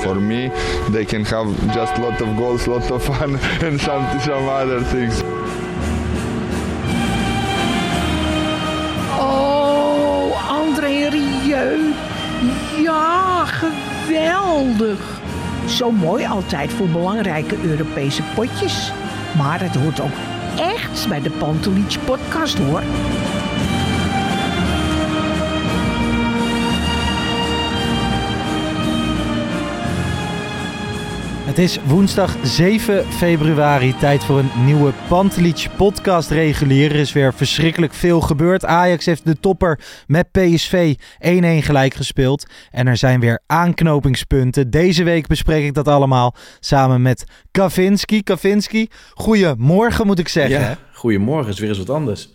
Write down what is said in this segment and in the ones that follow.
For me, they can have just lot of goals, lot of fun, and some some other things. Oh, André Rieu. Ja, geweldig. Zo mooi altijd voor belangrijke Europese potjes. Maar het hoort ook echt bij de Pantelich podcast hoor. Het is woensdag 7 februari, tijd voor een nieuwe Pantelich podcast regulier. Er is weer verschrikkelijk veel gebeurd. Ajax heeft de topper met PSV 1-1 gelijk gespeeld. En er zijn weer aanknopingspunten. Deze week bespreek ik dat allemaal samen met Kavinski. Kavinski, goedemorgen moet ik zeggen. Ja, goedemorgen, is weer eens wat anders.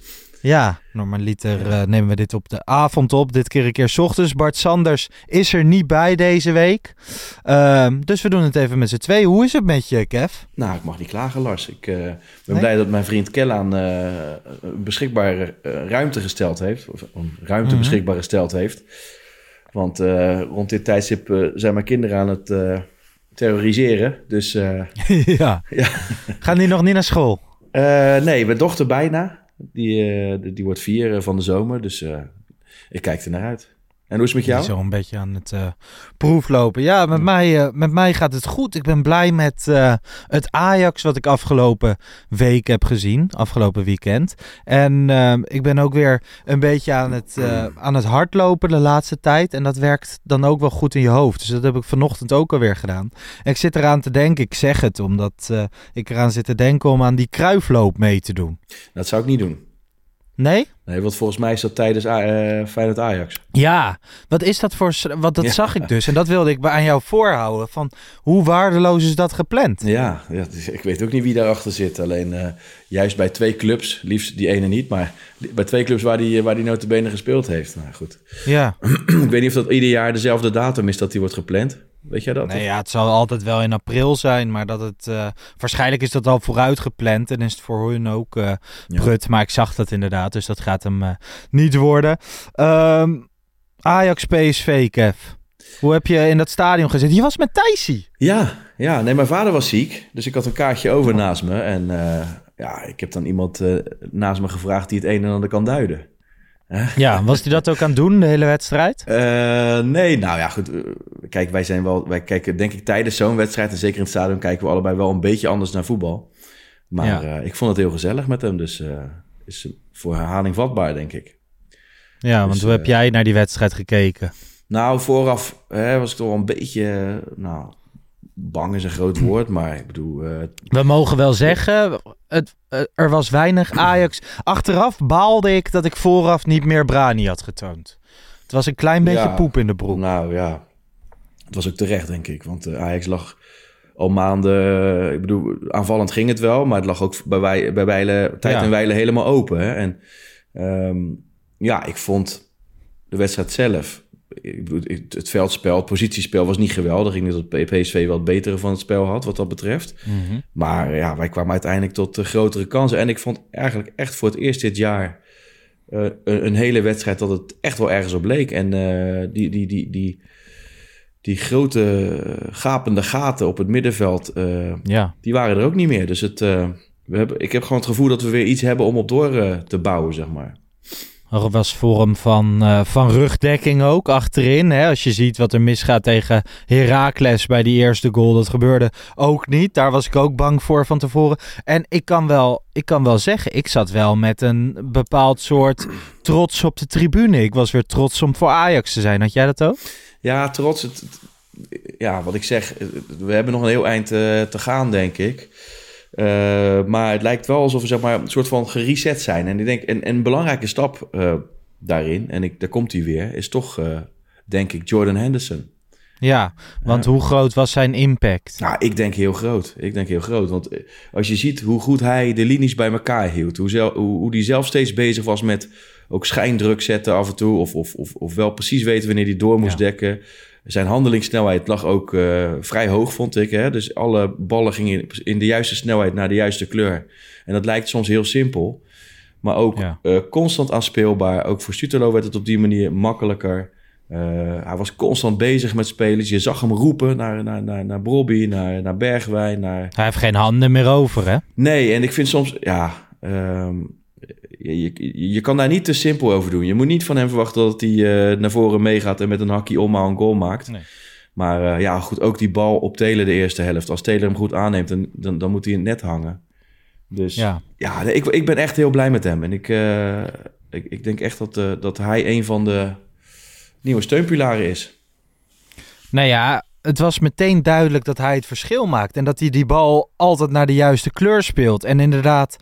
Ja, normaliter uh, nemen we dit op de avond op. Dit keer een keer s ochtends. Bart Sanders is er niet bij deze week. Uh, dus we doen het even met z'n twee. Hoe is het met je, Kev? Nou, ik mag niet klagen, Lars. Ik uh, ben nee? blij dat mijn vriend Kellaan uh, beschikbare ruimte gesteld heeft. Of een ruimte mm -hmm. beschikbaar gesteld heeft. Want rond dit tijdstip zijn mijn kinderen aan het terroriseren. Dus ja. ja. Gaan die nog niet naar school? nee, mijn dochter bijna. Die, uh, die wordt vier van de zomer, dus uh, ik kijk er naar uit. En hoe is het met jou? Zo een beetje aan het uh, proeflopen. Ja, met, mij, met mij gaat het goed. Ik ben blij met het Ajax wat ik afgelopen week heb gezien. Afgelopen weekend. En ik ben ook weer een beetje aan het, aan het hardlopen de laatste tijd. En dat werkt dan ook wel goed in je hoofd. Dus dat heb ik vanochtend ook alweer gedaan. En ik zit eraan te denken, ik zeg het omdat ik eraan zit te denken om aan die kruifloop mee te doen. Dat zou ik niet doen. Nee? Nee, want volgens mij is dat tijdens uh, Feyenoord Ajax. Ja, wat is dat voor... Wat, dat ja. zag ik dus. En dat wilde ik aan jou voorhouden. Van hoe waardeloos is dat gepland? Ja, ja ik weet ook niet wie daarachter zit. Alleen uh, juist bij twee clubs, liefst die ene niet... maar bij twee clubs waar die, waar die notabene gespeeld heeft. Nou goed. Ja. ik weet niet of dat ieder jaar dezelfde datum is dat die wordt gepland. Weet jij dat? Nee, ja, het zal altijd wel in april zijn, maar dat het... Uh, waarschijnlijk is dat al vooruit gepland en is het voor hun ook uh, prut. Ja. Maar ik zag dat inderdaad, dus dat gaat hem uh, niet worden. Um, Ajax PSV, Kev. Hoe heb je in dat stadion gezeten? Je was met Thijsie. Ja, ja, nee, mijn vader was ziek, dus ik had een kaartje over naast me. En ja, ik heb dan iemand naast me gevraagd die het een en ander kan duiden. Ja, was hij dat ook aan het doen, de hele wedstrijd? Uh, nee, nou ja, goed. Kijk, wij zijn wel, wij kijken denk ik tijdens zo'n wedstrijd, en zeker in het stadion, kijken we allebei wel een beetje anders naar voetbal. Maar ja. uh, ik vond het heel gezellig met hem, dus uh, is voor herhaling vatbaar, denk ik. Ja, dus, want hoe heb jij naar die wedstrijd gekeken? Nou, vooraf hè, was ik toch wel een beetje, nou, bang is een groot woord, maar ik bedoel... We mogen wel zeggen, het, er was weinig Ajax. Achteraf baalde ik dat ik vooraf niet meer Brani had getoond. Het was een klein beetje ja, poep in de broek. Nou ja, het was ook terecht denk ik. Want uh, Ajax lag al maanden... Ik bedoel, aanvallend ging het wel, maar het lag ook bij, wij, bij wijle, tijd ja. en wijle helemaal open. Hè? En um, ja, ik vond de wedstrijd zelf ik bedoel, het veldspel, het positiespel was niet geweldig. Ik denk dat PSV wel het betere van het spel had, wat dat betreft. Mhm. Mm -hmm. Maar ja, wij kwamen uiteindelijk tot uh, grotere kansen. En ik vond eigenlijk echt voor het eerst dit jaar uh, een, een, hele wedstrijd dat het echt wel ergens op leek. En uh, die, die, die, die, die grote gapende gaten op het middenveld, ja. die waren er ook niet meer. Dus het, we hebben, ik heb gewoon het gevoel dat we weer iets hebben om op door te bouwen, zeg maar. Er was vorm van, uh, van rugdekking ook achterin. Hè? Als je ziet wat er misgaat tegen Heracles bij die eerste goal. Dat gebeurde ook niet. Daar was ik ook bang voor van tevoren. En ik kan wel, ik kan wel zeggen, ik zat wel met een bepaald soort trots op de tribune. Ik was weer trots om voor Ajax te zijn. Had jij dat ook? Ja, trots. Ja, wat ik zeg, we hebben nog een heel eind uh, te gaan, denk ik. Uh, maar het lijkt wel alsof we zeg maar, een soort van gereset zijn. En ik denk, en, en een belangrijke stap uh, daarin, en ik, daar komt hij weer, is toch, uh, denk ik, Jordan Henderson. Ja, want hoe groot was zijn impact? Nou, ik denk heel groot. Ik denk heel groot. Want als je ziet hoe goed hij de linies bij elkaar hield, hoe, zel, hoe, hoe die zelf steeds bezig was met ook schijndruk zetten af en toe, of, of, of, of wel precies weten wanneer hij door moest ja. dekken. Zijn handelingssnelheid lag ook uh, vrij hoog, vond ik. Hè? Dus alle ballen gingen in de juiste snelheid naar de juiste kleur. En dat lijkt soms heel simpel. Maar ook ja. uh, constant aanspeelbaar. Ook voor Stutelo werd het op die manier makkelijker. Uh, hij was constant bezig met spelers. Je zag hem roepen naar, naar, naar, naar Brobby, naar, naar Bergwijn. Naar... Hij heeft geen handen meer over, hè? Nee, en ik vind soms... Ja, um, je, je, je, kan daar niet te simpel over doen. Je moet niet van hem verwachten dat hij uh, naar voren meegaat en met een hakje om een goal maakt. Nee. Maar uh, ja, goed, ook die bal op Taylor de eerste helft. Als Taylor hem goed aanneemt, dan, dan, dan moet hij in het net hangen. Dus ja, ja ik, ik ben echt heel blij met hem. En ik, uh, ik, ik denk echt dat, dat hij een van de nieuwe steunpilaren is. Nou ja, het was meteen duidelijk dat hij het verschil maakt. En dat hij die bal altijd naar de juiste kleur speelt. En inderdaad,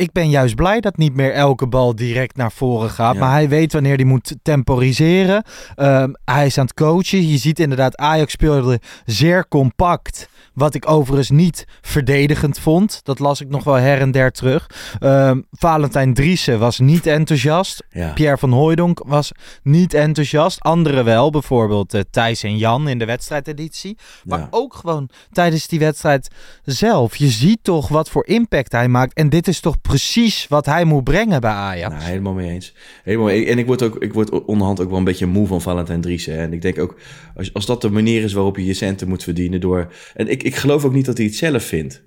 ik ben juist blij dat niet meer elke bal direct naar voren gaat. Ja. Maar hij weet wanneer hij moet temporiseren. Um, hij is aan het coachen. Je ziet inderdaad, Ajax speelde zeer compact. Wat ik overigens niet verdedigend vond. Dat las ik nog wel her en der terug. Um, Valentijn Driessen was niet enthousiast. Ja. Pierre van Hooijdonk was niet enthousiast. Anderen wel. Bijvoorbeeld uh, Thijs en Jan in de wedstrijdeditie. Maar ja. ook gewoon tijdens die wedstrijd zelf. Je ziet toch wat voor impact hij maakt. En dit is toch precies wat hij moet brengen bij Ajax. Nou, helemaal mee eens. Helemaal mee. En ik word, ook, ik word onderhand ook wel een beetje moe van Valentijn Driessen. En ik denk ook, als, als dat de manier is waarop je je centen moet verdienen door... En ik, ik geloof ook niet dat hij het zelf vindt.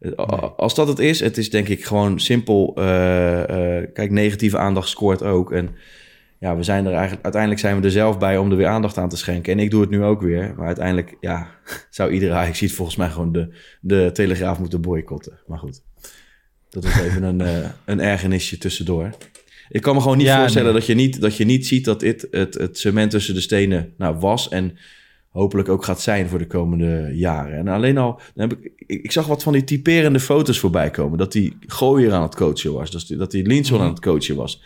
Nee. Als dat het is, het is denk ik gewoon simpel. Uh, uh, kijk, negatieve aandacht scoort ook. En ja, we zijn er eigenlijk, uiteindelijk zijn we er zelf bij om er weer aandacht aan te schenken. En ik doe het nu ook weer. Maar uiteindelijk, ja, zou iedereen, ik zie het volgens mij gewoon de, de Telegraaf moeten boycotten. Maar goed, dat is even een, uh, een ergernisje tussendoor. Ik kan me gewoon niet ja, voorstellen nee. dat, je niet, dat je niet ziet dat dit het, het cement tussen de stenen nou, was. En hopelijk ook gaat zijn voor de komende jaren. En alleen al, dan heb ik, ik zag wat van die typerende foto's voorbij komen. Dat die Gooier aan het coachen was. Dat die, dat die Linson mm. aan het coachen was.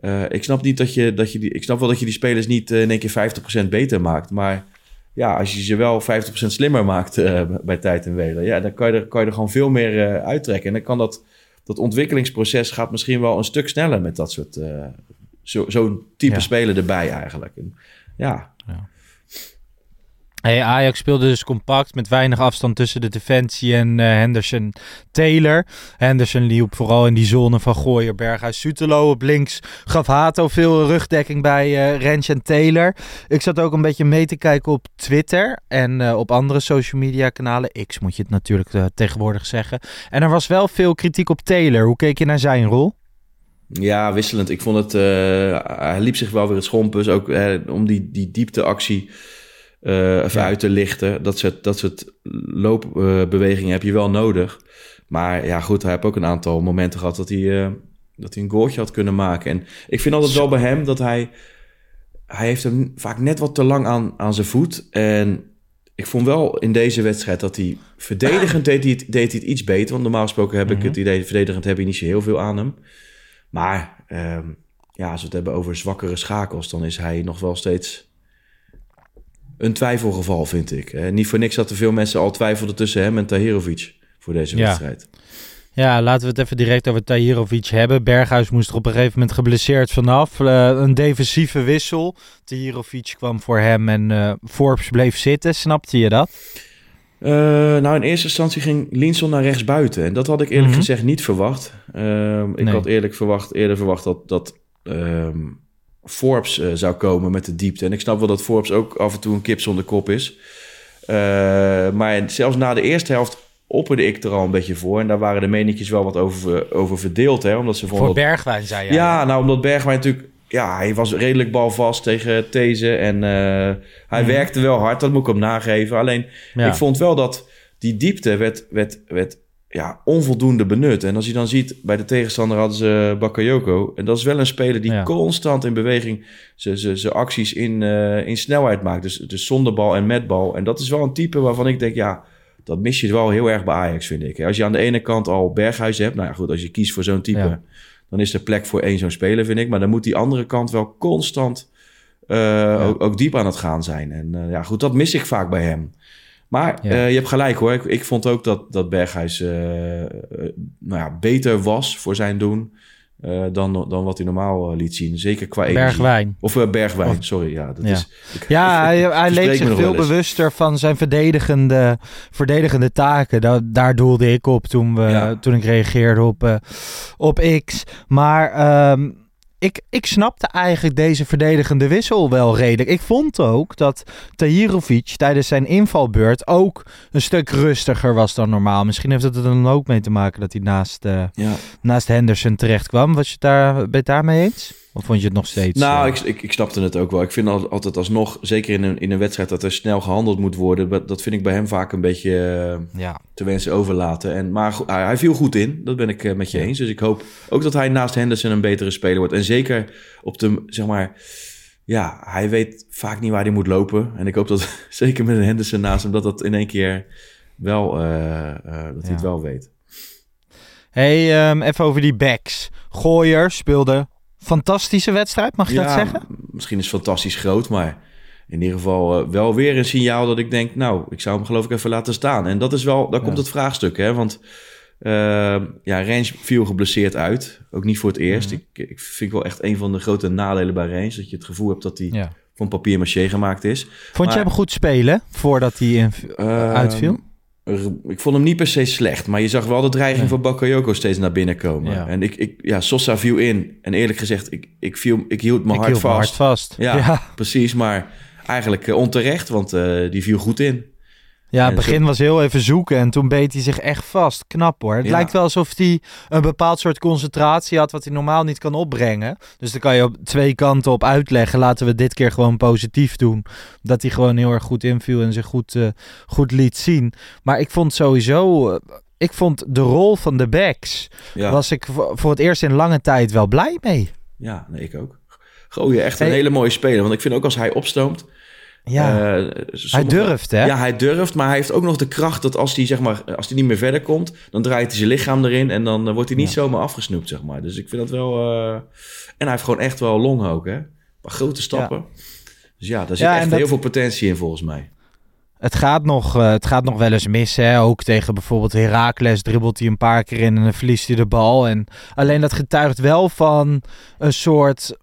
Uh, ik snap niet dat je, dat je die, ik snap wel dat je die spelers niet uh, in één keer 50% beter maakt. Maar ja, als je ze wel 50% slimmer maakt uh, bij tijd en weder, ja, dan kan je er, kan je er gewoon veel meer uittrekken. En dan kan dat, dat ontwikkelingsproces gaat misschien wel een stuk sneller met dat soort, zo'n zo type ja. speler erbij eigenlijk. En, ja. ja. Ajax speelde dus compact met weinig afstand tussen de defensie en uh, Henderson Taylor. Henderson liep vooral in die zone van Gooier, Berghuis, Sutelo. Op links gaf Hato veel rugdekking bij uh, Rens en Taylor. Ik zat ook een beetje mee te kijken op Twitter en uh, op andere social media kanalen. X moet je het natuurlijk tegenwoordig zeggen. En er was wel veel kritiek op Taylor. Hoe keek je naar zijn rol? Ja, wisselend. Ik vond het... hij liep zich wel weer het schompus. Ook om die, die diepteactie... Uh, ja. uit te lichten. Dat soort, dat soort loopbewegingen uh, heb je wel nodig. Maar ja, goed, hij heeft ook een aantal momenten gehad dat hij, uh, dat hij een goaltje had kunnen maken. En ik vind altijd wel bij hem dat hij... Hij heeft hem vaak net wat te lang aan, aan zijn voet. En ik vond wel in deze wedstrijd dat hij verdedigend deed hij het, deed hij het iets beter. Want normaal gesproken heb mm -hmm. ik het idee, verdedigend heb je niet zo heel veel aan hem. Maar um, ja, als we het hebben over zwakkere schakels, dan is hij nog wel steeds een twijfelgeval, vind ik. Eh, niet voor niks dat er veel mensen al twijfelden tussen hem en Tahirovic voor deze ja. wedstrijd. Ja, laten we het even direct over Tahirovic hebben. Berghuis moest er op een gegeven moment geblesseerd vanaf. Uh, een defensieve wissel. Tahirovic kwam voor hem en uh, Forbes bleef zitten. Snapte je dat? Uh, nou, in eerste instantie ging Linson naar rechts buiten. En dat had ik eerlijk mm -hmm. gezegd niet verwacht. ik nee. had eerlijk verwacht, eerder verwacht dat, dat um, Forbes uh, zou komen met de diepte. En ik snap wel dat Forbes ook af en toe een kip zonder kop is. Uh, maar zelfs na de eerste helft opperde ik er al een beetje voor. En daar waren de meningjes wel wat over, over verdeeld. Hè, omdat ze Voor dat- Bergwijn zei jij. ja, nou, omdat Bergwijn natuurlijk... Ja, hij was redelijk balvast tegen These. En eh, hij werkte wel hard, dat moet ik hem nageven. Alleen, Ja. ik vond wel dat die diepte werd, werd, werd ja, onvoldoende benut. En als je dan ziet, bij de tegenstander hadden ze Bakayoko. En dat is wel een speler die Ja. constant in beweging zijn acties in, eh, in snelheid maakt. Dus, dus zonder bal en met bal. En dat is wel een type waarvan ik denk, ja... Dat mis je wel heel erg bij Ajax, vind ik. Als je aan de ene kant al Berghuis hebt... Nou ja, goed, als je kiest voor zo'n type... Ja. dan is er plek voor één zo'n speler, vind ik. Maar dan moet die andere kant wel constant eh, ook, ook diep aan het gaan zijn. En eh, ja, goed, dat mis ik vaak bij hem. Maar Ja. eh, je hebt gelijk hoor. Ik, ik vond ook dat, dat Berghuis eh, eh, nou ja, beter was voor zijn doen... dan, dan wat hij normaal liet zien. Zeker qua energie. Bergwijn. Of Bergwijn, Of- sorry. Ja, dat Ja. is... ik- Ja, hij, hij leek zich veel bewuster van zijn verdedigende, verdedigende taken. Da- daar doelde ik op toen, we, toen ik reageerde op, op X. Maar ehm, ik, ik snapte eigenlijk deze verdedigende wissel wel redelijk. Ik vond ook dat Tahirovic tijdens zijn invalbeurt ook een stuk rustiger was dan normaal. Misschien heeft het er dan ook mee te maken dat hij naast, eh, Ja. naast Henderson terecht kwam. Was je daar, ben je het daarmee eens? Of vond je het nog steeds... Nou, eh, ik, ik, ik snapte het ook wel. Ik vind al- altijd alsnog, zeker in een, in een wedstrijd, dat er snel gehandeld moet worden. Dat- Dat vind ik bij hem vaak een beetje eh, ja. te wensen overlaten. En, maar hij, hij viel goed in, dat ben ik eh, met je eens. Dus ik hoop ook dat hij naast Henderson een betere speler wordt. En zeker op de, zeg maar, ja, hij weet vaak niet waar hij moet lopen. En ik hoop dat, zeker met een Henderson naast hem, dat dat in één keer wel, dat hij het wel weet. Hey, ehm, even over die backs. Gooier speelde fantastische wedstrijd, mag je dat zeggen? Misschien is het fantastisch groot, maar in ieder geval eh, wel weer een signaal dat ik denk, nou, ik zou hem geloof ik even laten staan. En dat is wel, daar komt het vraagstuk, hè? Want eh, ja, Rens viel geblesseerd uit, ook niet voor het eerst. Mhm. ik, ik vind wel echt een van de grote nadelen bij Rens, dat je het gevoel hebt dat hij Ja. van papier maché gemaakt is. Vond Maar- je hem goed spelen voordat hij Ehm, uitviel? Ik vond hem niet per se slecht, maar je zag wel de dreiging Nee. van Bakayoko steeds naar binnen komen. Ja. En ik, ik, ja, Sosa viel in. En eerlijk gezegd, ik, ik, viel, ik hield mijn Ik hart vast. hard vast. Ja, Ja, ja. precies. Maar eigenlijk eh, onterecht, want eh, die viel goed in. Het En begin zo- was heel even zoeken en toen beet hij zich echt vast. Knap hoor. Het Ja. lijkt wel alsof hij een bepaald soort concentratie had wat hij normaal niet kan opbrengen. Dus dan kan je op twee kanten op uitleggen. Laten we dit keer gewoon positief doen. Dat hij gewoon heel erg goed inviel en zich goed, eh, goed liet zien. Maar ik vond sowieso... eh, ik vond de rol van de backs... Ja, was ik voor het eerst in lange tijd wel blij mee. ja nee, ik ook. Gooien, echt een Hey. hele mooie speler. Want ik vind ook als hij opstoomt... Ja, eh, hij durft hè? Ja, hij durft, maar hij heeft ook nog de kracht dat als hij, zeg maar, als hij niet meer verder komt, dan draait hij zijn lichaam erin en dan eh, wordt hij niet Ja. zomaar afgesnoept, zeg maar. Dus ik vind dat wel... eh, En hij heeft gewoon echt wel long ook, hè. Paar grote stappen. Dus ja, daar zit Ja, echt dat- heel veel potentie in, volgens mij. Het gaat, nog, het gaat nog wel eens mis. Hè? Ook tegen bijvoorbeeld Heracles dribbelt hij een paar keer in en dan verliest hij de bal. En alleen dat getuigt wel van een soort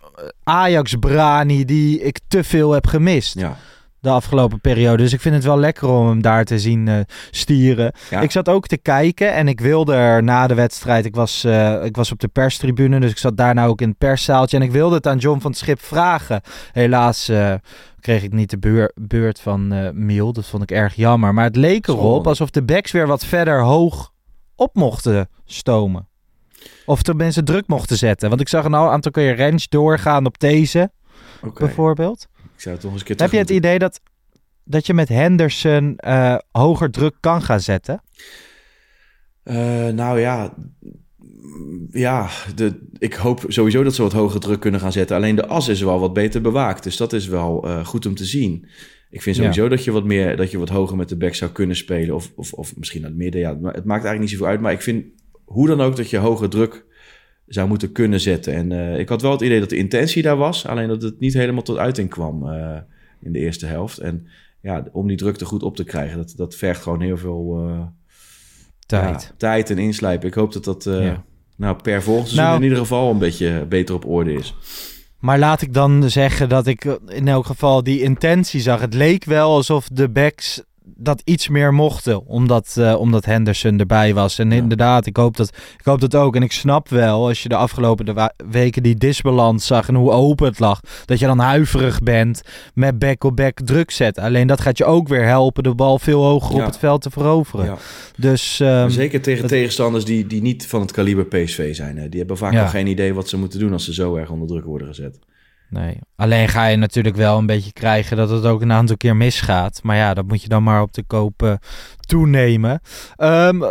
Ajax-brani die ik te veel heb gemist Ja. de afgelopen periode. Dus ik vind het wel lekker om hem daar te zien eh, stieren. Ja. Ik zat ook te kijken en ik wilde er na de wedstrijd... Ik was, eh, ik was op de perstribune, dus ik zat daarna ook in het perszaaltje. En ik wilde het aan John van het Schip vragen. Helaas eh, kreeg ik niet de beur- beurt van Miel. Dat vond ik erg jammer. Maar het leek erop alsof de backs weer wat verder hoog op mochten stomen. Of tenminste druk mochten zetten. Want ik zag een aantal keer Rens doorgaan op deze, bijvoorbeeld. Ik zou het toch eens een keer Heb je het idee dat, dat je met Henderson eh, hoger druk kan gaan zetten? Eh, nou ja, ja de, ik hoop sowieso dat ze wat hoger druk kunnen gaan zetten. Alleen de as is wel wat beter bewaakt. Dus dat is wel eh, goed om te zien. Ik vind Ja. sowieso dat je wat meer, dat je wat hoger met de back zou kunnen spelen. Of, of, of misschien naar het midden. Ja, het maakt eigenlijk niet zoveel uit. Maar ik vind hoe dan ook dat je hoger druk zou moeten kunnen zetten. En eh, ik had wel het idee dat de intentie daar was. Alleen dat het niet helemaal tot uiting kwam eh, in de eerste helft. En ja, om die drukte goed op te krijgen, dat, dat vergt gewoon heel veel... eh, Tijd. ja, tijd en inslijpen. Ik hoop dat dat Ja. nou, per volgend seizoen Nou- in ieder geval een beetje beter op orde is. Maar laat ik dan zeggen dat ik in elk geval die intentie zag. Het leek wel alsof de backs dat iets meer mochten, omdat, uh, omdat Henderson erbij was. En inderdaad, ik hoop, dat, ik hoop dat ook. En ik snap wel, als je de afgelopen weken die disbalans zag en hoe open het lag, dat je dan huiverig bent met back-op-back druk zetten. Alleen dat gaat je ook weer helpen de bal veel hoger op het veld te veroveren. Dus, um, Zeker tegen tegenstanders die, die niet van het kaliber PSV zijn. Hè. Die hebben vaak nog geen idee wat ze moeten doen als ze zo erg onder druk worden gezet. Nee, alleen ga je natuurlijk wel een beetje krijgen dat het ook een aantal keer misgaat. Maar ja, dat moet je dan maar op de koop uh, toenemen. Um,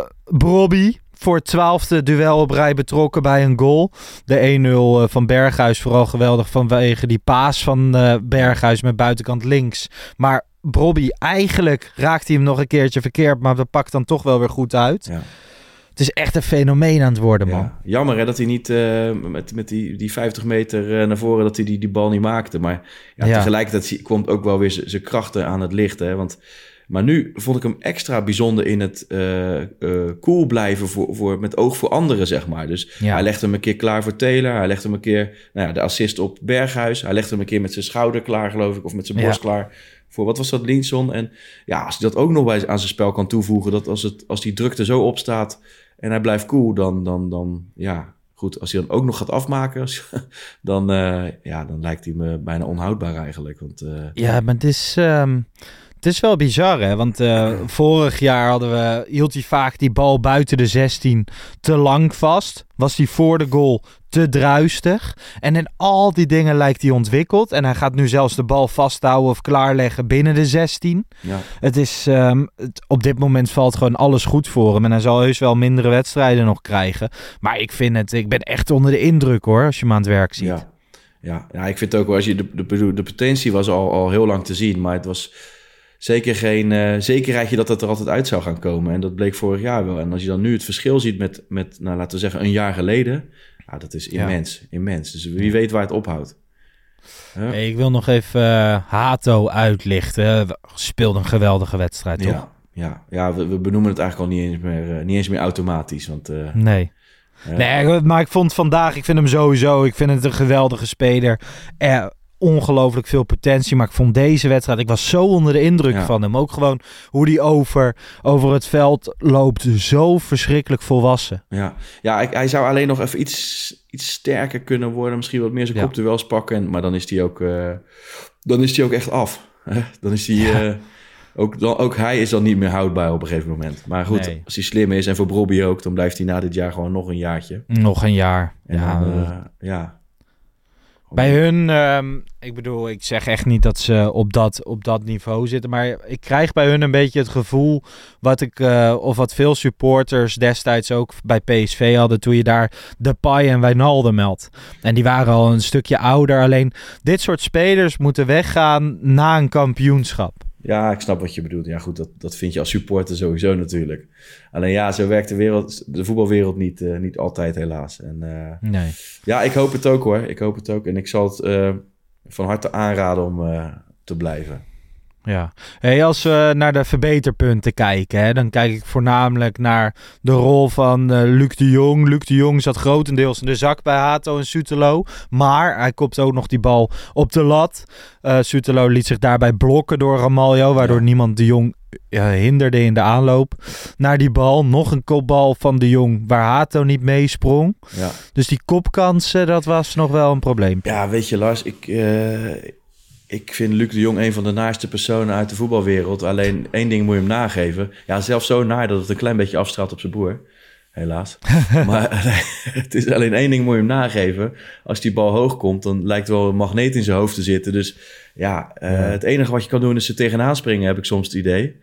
voor het twaalfde duel op rij betrokken bij een goal. De 1-0 eh, van Berghuis vooral geweldig vanwege die paas van uh, Berghuis met buitenkant links. Maar Brobby, eigenlijk raakt hij hem nog een keertje verkeerd, maar dat pakt dan toch wel weer goed uit. Ja. Het is echt een fenomeen aan het worden, man. Ja, jammer hè, dat hij niet uh, met, met die, die 50 meter uh, naar voren, dat hij die, die bal niet maakte. Maar ja, ja. tegelijkertijd komt ook wel weer zijn krachten aan het licht. Hè, want, maar nu vond ik hem extra bijzonder in het uh, cool blijven voor, voor, met oog voor anderen, zeg maar. Dus ja. hij legde hem een keer klaar voor Taylor. Hij legde hem een keer nou ja, de assist op Berghuis. Hij legde hem een keer met zijn schouder klaar, geloof ik, of met zijn borst klaar voor wat was dat, Linson. En ja, als hij dat ook nog bij, aan zijn spel kan toevoegen, dat als, het, als die drukte zo opstaat en hij blijft cool, dan, dan, dan ja, goed. Als hij dan ook nog gaat afmaken, dan, uh, ja, dan lijkt hij me bijna onhoudbaar eigenlijk. Want, uh, ja, maar het is, het is wel bizar, hè? Want uh, vorig jaar hadden we, hield hij vaak die bal buiten de 16 te lang vast. Was hij voor de goal te druistig. En in al die dingen lijkt hij ontwikkeld. En hij gaat nu zelfs de bal vasthouden of klaarleggen binnen de 16. Ja. Het is, um, het, op dit moment valt gewoon alles goed voor hem. En hij zal heus wel mindere wedstrijden nog krijgen. Maar ik vind het, ik ben echt onder de indruk hoor, als je hem aan het werk ziet. Ja, ja. ja ik vind ook wel, als je de, de, de potentie was al, al heel lang te zien. Maar het was zeker geen uh, zekerheidje dat het er altijd uit zou gaan komen. En dat bleek vorig jaar wel. En als je dan nu het verschil ziet met, met nou, laten we zeggen, een jaar geleden. Ja, dat is immens, immens. Dus wie weet waar het ophoudt. ik wil nog even uh, Hato uitlichten. Speelde een geweldige wedstrijd, toch? Ja, ja, ja we, we, benoemen het eigenlijk al niet eens meer, uh, niet eens meer automatisch. Want, nee. Nee, maar ik vond vandaag, ik vind hem sowieso, ik vind het een geweldige speler ongelooflijk veel potentie. Maar ik vond deze wedstrijd, ik was zo onder de indruk van hem. Ook gewoon hoe die over, over het veld loopt. Zo verschrikkelijk volwassen. Ja, ja hij, hij zou alleen nog even iets, iets sterker kunnen worden. Misschien wat meer zijn wel pakken. Maar dan is hij ook, uh, dan is hij ook echt af. Dan is hij... Uh, ook, dan, ook hij is dan niet meer houdbaar op een gegeven moment. Maar goed, als hij slim is en voor Bobby ook, dan blijft hij na dit jaar gewoon nog een jaartje. Nog een jaar. En ja, dan, uh, ja bij hun, um, ik bedoel, ik zeg echt niet dat ze op dat, op dat niveau zitten. Maar ik krijg bij hun een beetje het gevoel. Wat ik, uh, of wat veel supporters destijds ook bij PSV hadden. Toen je daar de Pai en Wijnaldum meldt. En die waren al een stukje ouder. Alleen dit soort spelers moeten weggaan na een kampioenschap. Ja, ik snap wat je bedoelt. Ja, goed, dat, dat vind je als supporter sowieso natuurlijk. Alleen ja, zo werkt de, wereld, de voetbalwereld niet, uh, niet altijd helaas. En, uh, nee. Ja, ik hoop het ook hoor. Ik hoop het ook. En ik zal het uh, van harte aanraden om te blijven. Ja, hey, als we naar de verbeterpunten kijken, hè, dan kijk ik voornamelijk naar de rol van uh, Luc de Jong. Luc de Jong zat grotendeels in de zak bij Hato en Sutelo, maar hij kopt ook nog die bal op de lat. Uh, Sutelo liet zich daarbij blokken door Ramaljo, waardoor niemand de Jong hinderde in de aanloop naar die bal. Nog een kopbal van de Jong waar Hato niet meesprong. Ja. Dus die kopkansen, dat was nog wel een probleem. Ja, weet je Lars, ik ik vind Luc de Jong een van de naaste personen uit de voetbalwereld. Alleen één ding moet je hem nageven. Ja, zelfs zo naar dat het een klein beetje afstraalt op zijn broer. Helaas. maar het is alleen één ding moet je hem nageven. Als die bal hoog komt, dan lijkt wel een magneet in zijn hoofd te zitten. Dus ja, uh, het enige wat je kan doen is ze tegenaan springen, heb ik soms het idee.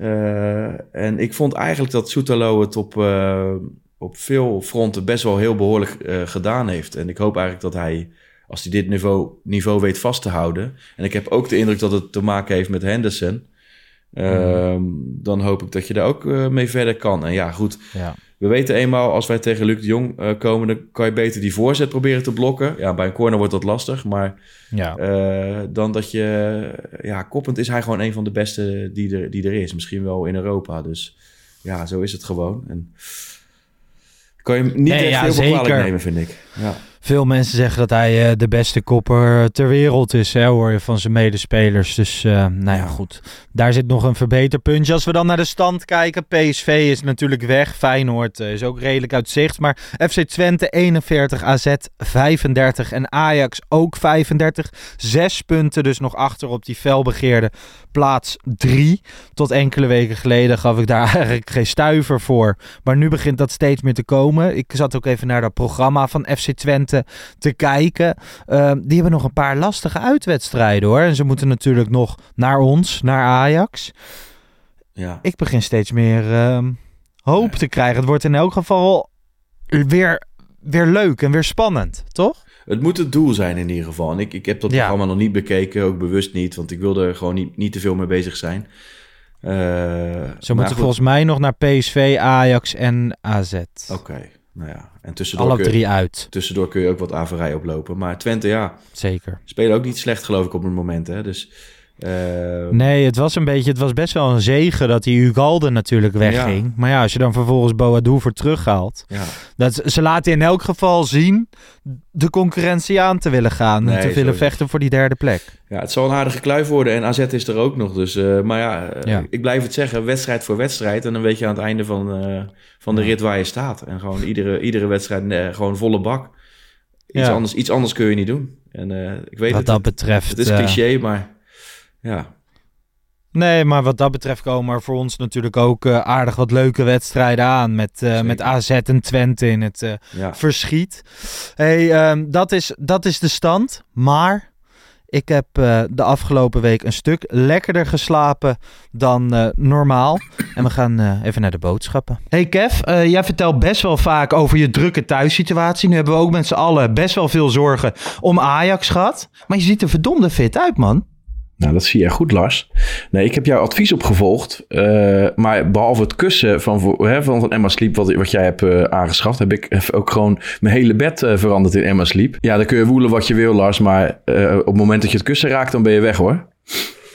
Uh, en ik vond eigenlijk dat Soetalo het op, uh, op veel fronten best wel heel behoorlijk gedaan heeft. En ik hoop eigenlijk dat hij als hij dit niveau, niveau weet vast te houden. En ik heb ook de indruk dat het te maken heeft met Henderson. Uh, Dan hoop ik dat je daar ook uh, mee verder kan. En ja, goed. Ja. We weten eenmaal, als wij tegen Luc de Jong uh, komen, dan kan je beter die voorzet proberen te blokken. Ja, bij een corner wordt dat lastig. Maar ja. Uh, dan dat je, ja, koppend is hij gewoon een van de beste die er, die er is. Misschien wel in Europa. Dus ja, zo is het gewoon. En kan je niet nee, echt ja, heel veel nemen, vind ik. Ja. Veel mensen zeggen dat hij eh, de beste kopper ter wereld is, hè, hoor je van zijn medespelers. Dus uh, nou ja, goed. Daar zit nog een verbeterpuntje. Als we dan naar de stand kijken, PSV is natuurlijk weg. Feyenoord uh, is ook redelijk uit zicht. Maar FC Twente 41, AZ 35 en Ajax ook 35. Zes punten dus nog achter op die felbegeerde plaats 3. Tot enkele weken geleden gaf ik daar eigenlijk geen stuiver voor. Maar nu begint dat steeds meer te komen. Ik zat ook even naar dat programma van FC Twente te kijken. Uh, die hebben nog een paar lastige uitwedstrijden hoor. En ze moeten natuurlijk nog naar ons, naar Ajax. Ja. Ik begin steeds meer uh, hoop te krijgen. Het wordt in elk geval weer, weer leuk en weer spannend, toch? Het moet het doel zijn in ieder geval. En ik, ik heb dat Ja. programma nog niet bekeken, ook bewust niet, want ik wilde er gewoon niet, niet te veel mee bezig zijn. Eh, Ze moeten goed. volgens mij nog naar PSV, Ajax en AZ. Oké, nou ja. En tussendoor, Alle je, drie uit, tussendoor kun je ook wat averij oplopen. Maar Twente, ja, zeker. spelen ook niet slecht geloof ik op het moment. Hè? Dus, eh, Nee, het was een beetje, het was best wel een zegen dat die Ugalde natuurlijk wegging. Maar ja, als je dan vervolgens Boadu voor terughaalt. ja. Dat, ze laten in elk geval zien de concurrentie aan te willen gaan. Nee, en te willen vechten voor die derde plek. ja, het zal een aardige kluif worden. En AZ is er ook nog. Dus, eh, maar ja, eh, Ja. ik blijf het zeggen, wedstrijd voor wedstrijd. En dan weet je aan het einde van, van de rit waar je staat. En gewoon iedere, iedere wedstrijd gewoon volle bak. Iets, anders, iets anders kun je niet doen. En ik weet Wat het, dat betreft. het is cliché, maar ja. Nee, maar wat dat betreft komen er voor ons natuurlijk ook eh, aardig wat leuke wedstrijden aan. Met, eh, Zeker. met AZ en Twente in het eh, ja. verschiet. Hey, ehm, dat, is, dat is de stand. Maar ik heb eh, de afgelopen week een stuk lekkerder geslapen dan eh, normaal. En we gaan eh, even naar de boodschappen. Hey Kev, eh, jij vertelt best wel vaak over je drukke thuissituatie. Nu hebben we ook met z'n allen best wel veel zorgen om Ajax gehad. Maar je ziet er verdomde fit uit, man. Nou, dat zie je goed, Lars. Nee, ik heb jouw advies opgevolgd. eh, maar behalve het kussen van, hè, van, Emma Sleep, wat, wat jij hebt eh, aangeschaft, heb ik ook gewoon mijn hele bed eh, veranderd in Emma Sleep. Ja, dan kun je woelen wat je wil, Lars. Maar op het moment dat je het kussen raakt, dan ben je weg hoor.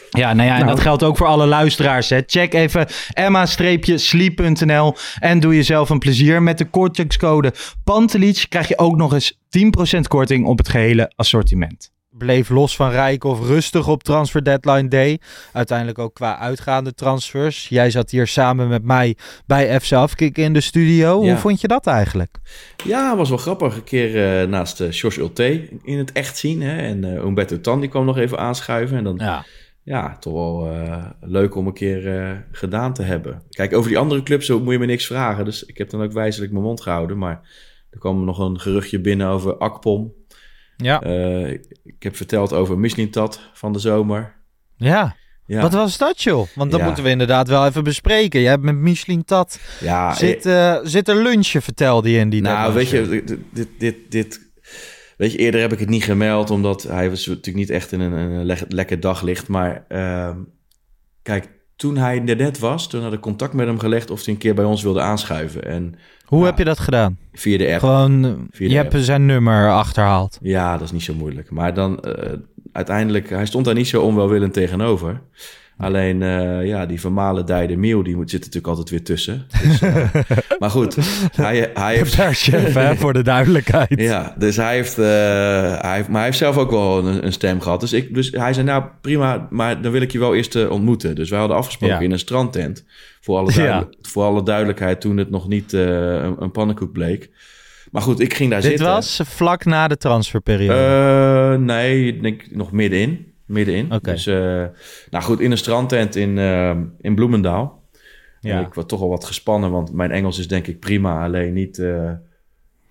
Ja, nou ja, en Nou. dat geldt ook voor alle luisteraars. Hè. Check even emma-sleep.nl en doe jezelf een plezier. Met de kortingscode Pantelic krijg je ook nog eens 10% korting op het gehele assortiment. Bleef los van Rijkoff rustig op Transfer Deadline Day. Uiteindelijk ook qua uitgaande transfers. Jij zat hier samen met mij bij FC Afkik in de studio. Ja. Hoe vond je dat eigenlijk? Ja, was wel grappig. Een keer eh, naast uh, George Ulte in het echt zien. Hè? En eh Umberto Tan die kwam nog even aanschuiven. En dan Ja. ja, toch wel eh, leuk om een keer eh, gedaan te hebben. Kijk, over die andere clubs moet je me niks vragen. Dus ik heb dan ook wijzelijk mijn mond gehouden. Maar er kwam nog een geruchtje binnen over Akpom. Ja. Eh, ik, heb verteld over Mislintat van de zomer. ja. Ja, Wat was dat joh? Want dat Ja. moeten we inderdaad wel even bespreken. Jij hebt met Michelin Tat ja zit, eh, zit er lunchen, vertelde je in die Nou, weet je, dit, dit, dit, dit- weet je, eerder heb ik het niet gemeld, omdat hij was natuurlijk niet echt in een, een le- lekker daglicht. Maar ehm, kijk, toen hij er net was, toen had ik contact met hem gelegd of hij een keer bij ons wilde aanschuiven. En Hoe heb je dat gedaan? via de app. Gewoon, Via je app. hebt zijn nummer achterhaald. Ja, dat is niet zo moeilijk. Maar dan eh, uiteindelijk, hij stond daar niet zo onwelwillend tegenover. Alleen, eh, ja, die vermalendijde Miel, die moet, zit natuurlijk altijd weer tussen. Dus, eh, maar goed, hij, hij heeft... Hè, voor de duidelijkheid. Ja, dus hij heeft, eh, hij heeft, maar hij heeft zelf ook wel een, een stem gehad. Dus, ik, dus hij zei, nou prima, maar dan wil ik je wel eerst ontmoeten. Dus wij hadden afgesproken Ja. in een strandtent. Voor alle, voor alle duidelijkheid, toen het nog niet een, een pannenkoek bleek. Maar goed, ik ging daar Dit zitten. was vlak na de transferperiode. Nee, ik denk nog middenin. Middenin. Oké. Dus, eh, nou goed, in een strandtent in, eh, in Bloemendaal. Ja. En ik was toch al wat gespannen, want mijn Engels is denk ik prima. Alleen niet eh,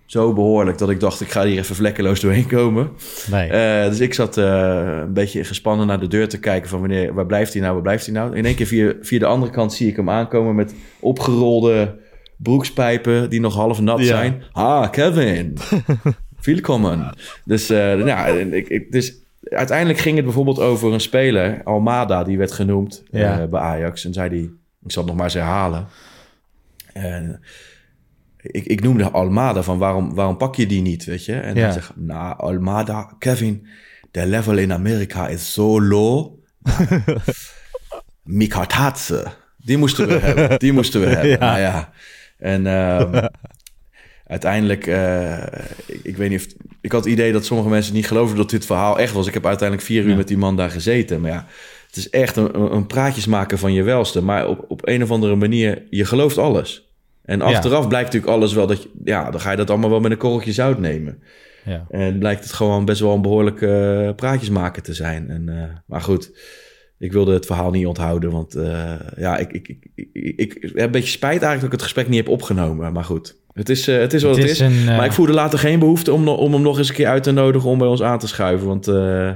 zo behoorlijk dat ik dacht, ik ga hier even vlekkeloos doorheen komen. nee. Dus ik zat een beetje gespannen naar de deur te kijken van wanneer, waar blijft hij nou, waar blijft hij nou? In één keer via, via de andere kant zie ik hem aankomen met opgerolde broekspijpen die nog half nat Ja. zijn. Ah, Kevin. Welkom. Dus, eh, ja, en ik, ik, dus uiteindelijk ging het bijvoorbeeld over een speler, Almada, die werd genoemd Ja. eh, bij Ajax. En zei die, ik zal het nog maar eens herhalen. En ik, ik noemde Almada van waarom, waarom pak je die niet, weet je? En Ja. hij zegt, nou, Almada, Kevin, de level in Amerika is zo low. Mikatatse, die moesten we hebben, die moesten we hebben. Ja. Nou ja. En, ehm, uiteindelijk, eh, ik, ik weet niet of... Ik had het idee dat sommige mensen niet geloofden dat dit verhaal echt was. Ik heb uiteindelijk vier uur Ja. met die man daar gezeten. Maar ja, het is echt een, een- praatjes maken van je welste. Maar op, op een of andere manier, je gelooft alles. En Ja. achteraf blijkt natuurlijk alles wel dat je... Ja, dan ga je dat allemaal wel met een korreltje zout nemen. Ja. En blijkt het gewoon best wel een behoorlijke eh, praatjesmaker te zijn. En, eh, maar goed, ik wilde het verhaal niet onthouden. Want ja, ik, ik, ik, ik heb een beetje spijt eigenlijk dat ik het gesprek niet heb opgenomen. Maar goed, het is, eh, het is wat het, is. een, eh, Maar ik voelde later geen behoefte om, om hem nog eens een keer uit te nodigen om bij ons aan te schuiven. Want eh,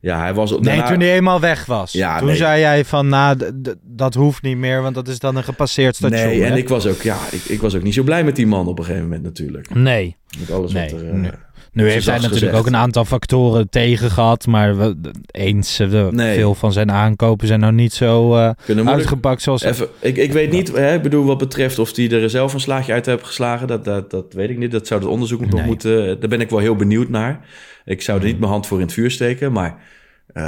ja, hij was... Nee, daarna- toen hij eenmaal weg was. Ja, toen nee. zei jij van, nou, dat hoeft niet meer, want dat is dan een gepasseerd station. Nee, en hè? ik was ook, ja, ik, ik was ook niet zo blij met die man op een gegeven moment natuurlijk. Nee. Met alles Nee, wat er... nee. Nu heeft hij natuurlijk gezegd. ook een aantal factoren tegen gehad, maar we, eens, eh, Nee. veel van zijn aankopen zijn nou niet zo eh, uitgepakt zoals... Even, ik, ik weet niet, hè, ik bedoel, wat betreft of hij er zelf een slaagje uit heeft geslagen, dat, dat, dat weet ik niet. Dat zou het onderzoek nog Nee. moeten. Daar ben ik wel heel benieuwd naar. Ik zou er niet mijn hand voor in het vuur steken, maar eh,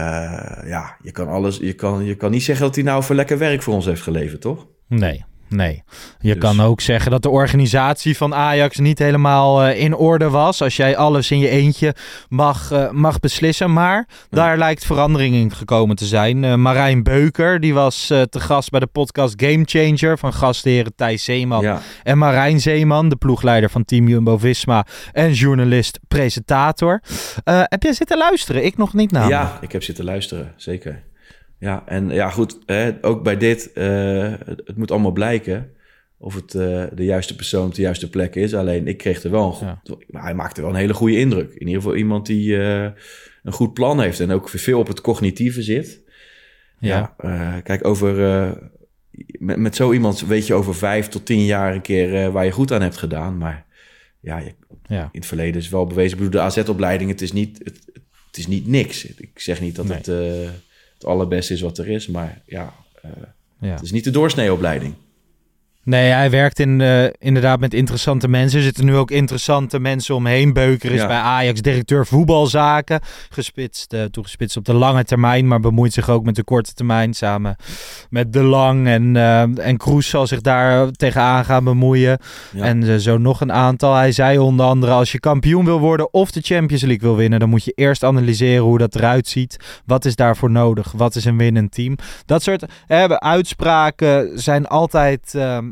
ja, je kan alles. Je kan, je kan niet zeggen dat hij nou voor lekker werk voor ons heeft geleverd, toch? Nee, nee. Je Dus- kan ook zeggen dat de organisatie van Ajax niet helemaal eh, in orde was. Als jij alles in je eentje mag, eh, mag beslissen. Maar daar lijkt verandering in gekomen te zijn. Eh, Marijn Beuker, die was te gast bij de podcast Game Changer van gastheren Thijs Zeeman Ja, en Marijn Zeeman, de ploegleider van Team Jumbo-Visma en journalist-presentator. Heb jij zitten luisteren? Ik nog niet namelijk. ja, ik heb zitten luisteren, zeker. Ja, en ja, goed, hè, ook bij dit, eh, het, moet allemaal blijken of het eh, de juiste persoon op de juiste plek is. Alleen ik kreeg er wel een goed, maar hij maakte wel een hele goede indruk. In ieder geval iemand die eh, een goed plan heeft en ook veel op het cognitieve zit. Ja. Ja, kijk, over, met, met zo iemand weet je over vijf tot tien jaar een keer waar je goed aan hebt gedaan. Maar ja, je, Ja. in het verleden is wel bewezen. Ik bedoel, de AZ-opleiding, het is niet, het, het is niet niks. Ik zeg niet dat Nee. het het allerbeste is wat er is, maar ja, eh, Ja. het is niet de doorsneeopleiding. Nee, hij werkt in, eh, inderdaad met interessante mensen. Er zitten nu ook interessante mensen omheen. Beuker is Ja. bij Ajax directeur voetbalzaken. Gespitst, eh, toegespitst op de lange termijn, maar bemoeit zich ook met de korte termijn. Samen met De Lang en, eh en Kroes zal zich daar tegenaan gaan bemoeien. Ja. En zo nog een aantal. Hij zei onder andere, als je kampioen wil worden of de Champions League wil winnen, dan moet je eerst analyseren hoe dat eruit ziet. Wat is daarvoor nodig? Wat is een winnend team? Dat soort uitspraken zijn altijd, ehm,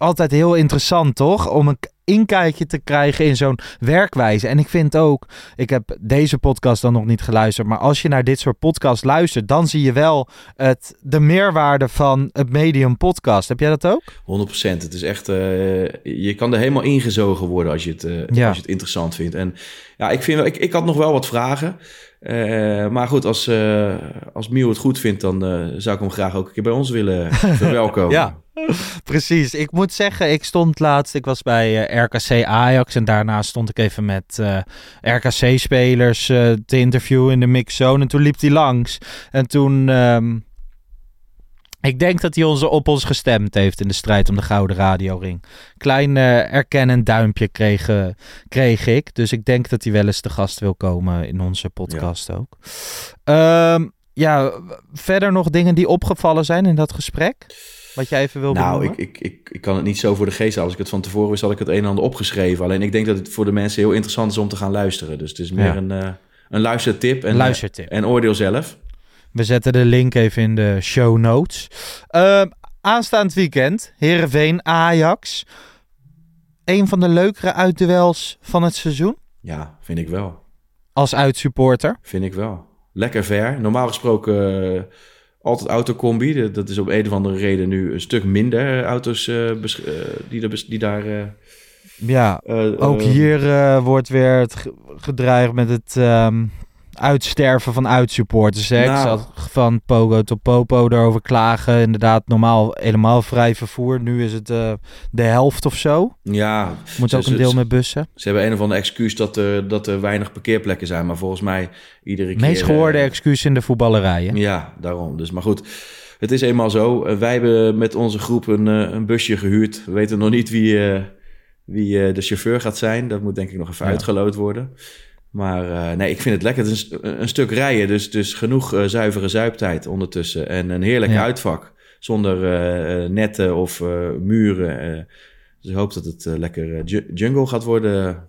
altijd heel interessant, toch? Om een inkijkje te krijgen in zo'n werkwijze. En ik vind ook, ik heb deze podcast dan nog niet geluisterd, maar als je naar dit soort podcasts luistert, dan zie je wel het, de meerwaarde van het medium podcast. Heb jij dat ook? 100%. Het is echt, eh, je kan er helemaal ingezogen worden als je het, eh, Ja. als je het interessant vindt. En ja, ik, vind, ik, ik had nog wel wat vragen. Eh, maar goed, als, als Miel het goed vindt, dan zou ik hem graag ook een keer bij ons willen verwelkomen. Ja. Precies. Ik moet zeggen, ik stond laatst, ik was bij eh, RKC Ajax en daarna stond ik even met eh, RKC-spelers eh, te interviewen in de mixzone. En toen liep hij langs. En toen, ehm, ik denk dat hij ons, op ons gestemd heeft in de strijd om de Gouden Radioring. Klein erkennend duimpje kreeg, kreeg ik. Dus ik denk dat hij wel eens te gast wil komen in onze podcast ook. Ehm, ja, verder nog dingen die opgevallen zijn in dat gesprek? Wat jij even wil Nou, ik, ik, ik, ik kan het niet zo voor de geest halen. Als ik het van tevoren wist, had ik het een en ander opgeschreven. Alleen ik denk dat het voor de mensen heel interessant is om te gaan luisteren. Dus het is meer Ja. een, eh, een luistertip. En, Een luistertip. En oordeel zelf. We zetten de link even in de show notes. Ehm, aanstaand weekend, Heerenveen, Ajax. Een van de leukere uitduels van het seizoen Ja, vind ik wel. als uitsupporter. Vind ik wel. Lekker ver. Normaal gesproken eh, altijd autocombi. Dat- Dat is op een of andere reden nu een stuk minder auto's eh, eh, die, er die daar... eh, Ja, eh, ook eh, hier eh, wordt weer gedreigd met het ehm, uitsterven van uitsupporters. Hè? Ik Nou. zat van Pogo tot Popo erover klagen. Inderdaad, normaal helemaal vrij vervoer. Nu is het eh, de helft of zo. Ja, Moet Ze- ook een deel ze- met bussen. ze hebben een of ander excuus dat er, dat er weinig parkeerplekken zijn. Maar volgens mij iedere keer... Meest gehoorde eh, excuus in de voetballerij. hè? Ja, daarom. Dus, maar goed, het is eenmaal zo. Eh, wij hebben met onze groep een, een busje gehuurd. We weten nog niet wie, wie de chauffeur gaat zijn. Dat moet denk ik nog even Ja. uitgeloot worden. Maar eh, nee, ik vind het lekker. Het is een, een stuk rijden, dus, dus genoeg eh, zuivere zuiptijd ondertussen. En een heerlijk Ja. uitvak. Zonder eh, netten of muren. Dus ik hoop dat het lekker jungle gaat worden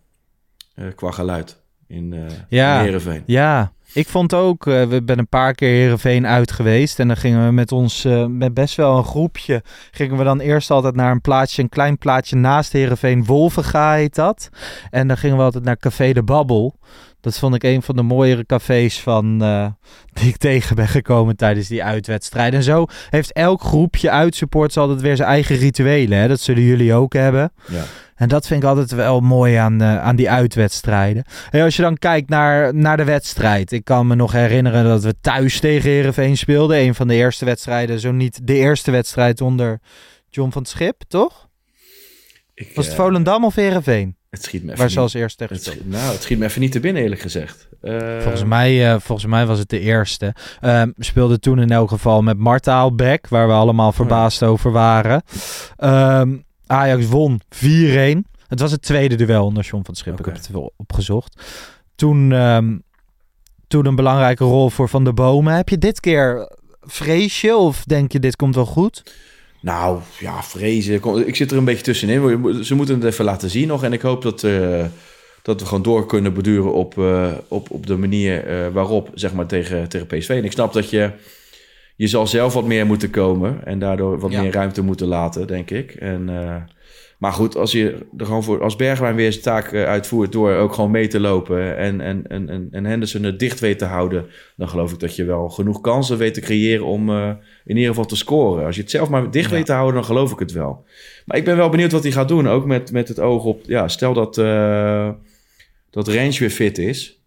qua geluid in, ja, in Heerenveen. Ja, ik vond ook, uh, we zijn een paar keer Herenveen uit geweest. En dan gingen we met ons, uh, met best wel een groepje, gingen we dan eerst altijd naar een plaatsje, een klein plaatsje naast Herenveen. Wolvenga heet dat. En dan gingen we altijd naar Café de Babbel. Dat vond ik een van de mooiere cafés van, uh, die ik tegen ben gekomen tijdens die uitwedstrijd. En zo heeft elk groepje uitsupports altijd weer zijn eigen rituelen. Hè? Dat zullen jullie ook hebben. Ja. En dat vind ik altijd wel mooi aan, uh, aan die uitwedstrijden. En als je dan kijkt naar, naar de wedstrijd. Ik kan me nog herinneren dat we thuis tegen Herenveen speelden. Een van de eerste wedstrijden, zo niet de eerste wedstrijd onder John van het Schip, toch? Ik, Was het uh, Volendam of Herenveen? Het schiet me even Waar ze als eerste tegen schiet- Nou, het schiet me even niet te binnen, eerlijk gezegd. Eh, Volgens mij, eh, volgens mij was het de eerste. Ehm, we speelden toen in elk geval met Marta Albeck, waar we allemaal verbaasd over waren. Ehm, Ajax won 4-1. Het was het tweede duel onder John van Schip. Oké. Ik heb het wel opgezocht. Toen, ehm, toen een belangrijke rol voor Van de Bomen. Heb je dit keer vrees je of denk je dit komt wel goed? Nou, ja, vrezen. Ik zit er een beetje tussenin. Ze moeten het even laten zien nog. En ik hoop dat, eh, dat we gewoon door kunnen beduren op, eh, op, op de manier eh, waarop, zeg maar, tegen, tegen PSV. En ik snap dat je... Je zal zelf wat meer moeten komen. En daardoor wat Ja. meer ruimte moeten laten, denk ik. En, eh, maar goed, als je er gewoon voor... Als Bergwijn weer zijn taak eh, uitvoert door ook gewoon mee te lopen... En, en, en, en, en Henderson het dicht weet te houden... dan geloof ik dat je wel genoeg kansen weet te creëren om eh, in ieder geval te scoren. Als je het zelf maar dicht Ja. weet te houden, dan geloof ik het wel. Maar ik ben wel benieuwd wat hij gaat doen. Ook met, met het oog op... Ja, stel dat, dat Range weer fit is...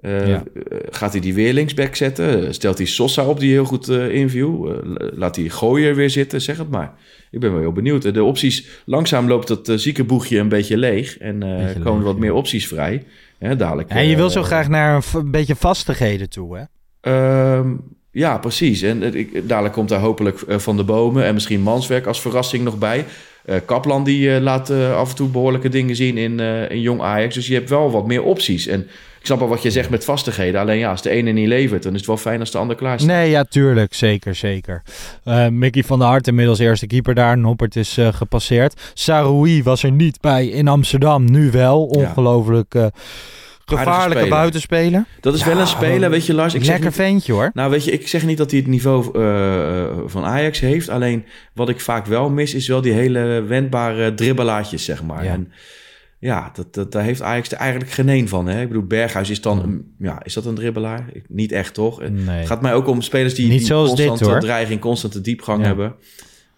Eh, Ja. eh, gaat hij die weer linksback zetten? Stelt hij Sosa op die heel goed eh inviel? Eh, laat hij Gooier weer zitten? Zeg het maar. Ik ben wel heel benieuwd. Eh, De opties, langzaam loopt dat eh, ziekenboegje een beetje leeg. En eh, Beetje komen leeg, wat ja. meer opties vrij. Hè, dadelijk, En je wil eh, zo graag naar een, beetje vastigheden toe, hè? Ehm, ja, precies. En eh, ik, dadelijk komt daar hopelijk eh, Van de Bomen en misschien Manswerk als verrassing nog bij. Eh, Kaplan die eh, laat eh, af en toe behoorlijke dingen zien in, eh, in jong Ajax. Dus je hebt wel wat meer opties. En ik snap wel wat je zegt met vastigheden. Alleen ja, als de ene niet levert, dan is het wel fijn als de ander klaar staat. Nee, ja, tuurlijk. Zeker, zeker. Eh, Mickey van der Hart, inmiddels eerste keeper daar. Noppert is eh, gepasseerd. Saroui was er niet bij in Amsterdam. Nu wel. Ongelooflijk eh, gevaarlijke speler. buitenspeler. Dat is Ja, wel een speler, weet je Lars. Ik zeg Lekker niet- ventje hoor. Nou, weet je, ik zeg niet dat hij het niveau van Ajax heeft. Alleen wat ik vaak wel mis, is wel die hele wendbare dribbelaatjes, zeg maar. Ja. En ja, dat, dat, daar heeft Ajax er eigenlijk geen een van. Hè? Ik bedoel, Berghuis is dan, een- ja, is dat een dribbelaar? Ik- niet echt, toch? Het gaat mij ook om spelers die, Niet die zoals dit, constante hoor. dreiging, constante diepgang Ja. hebben.